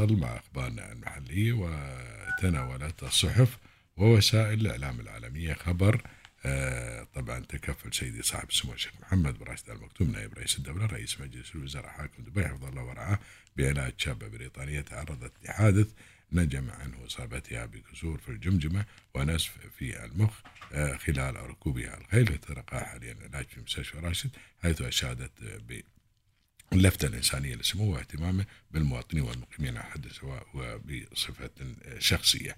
مع أخبارنا المحلية وتناولت الصحف ووسائل الإعلام العالمية خبر آه، طبعا تكفل سيدي صاحب السمو الشيخ محمد بن راشد المكتوم نائب رئيس الدولة رئيس مجلس الوزراء حاكم دبي حفظه الله ورعاه بعلاج شابة بريطانية تعرضت لحادث نجم عنه إصابتها بكسور في الجمجمة ونسف في المخ آه، خلال ركوبها الخيل يتلقى حاليا العلاج في مستشفى راشد حيث أشادت ب اللفتة الإنسانية لسموه واهتمامه بالمواطنين والمقيمين على حد سواء وبصفة شخصية.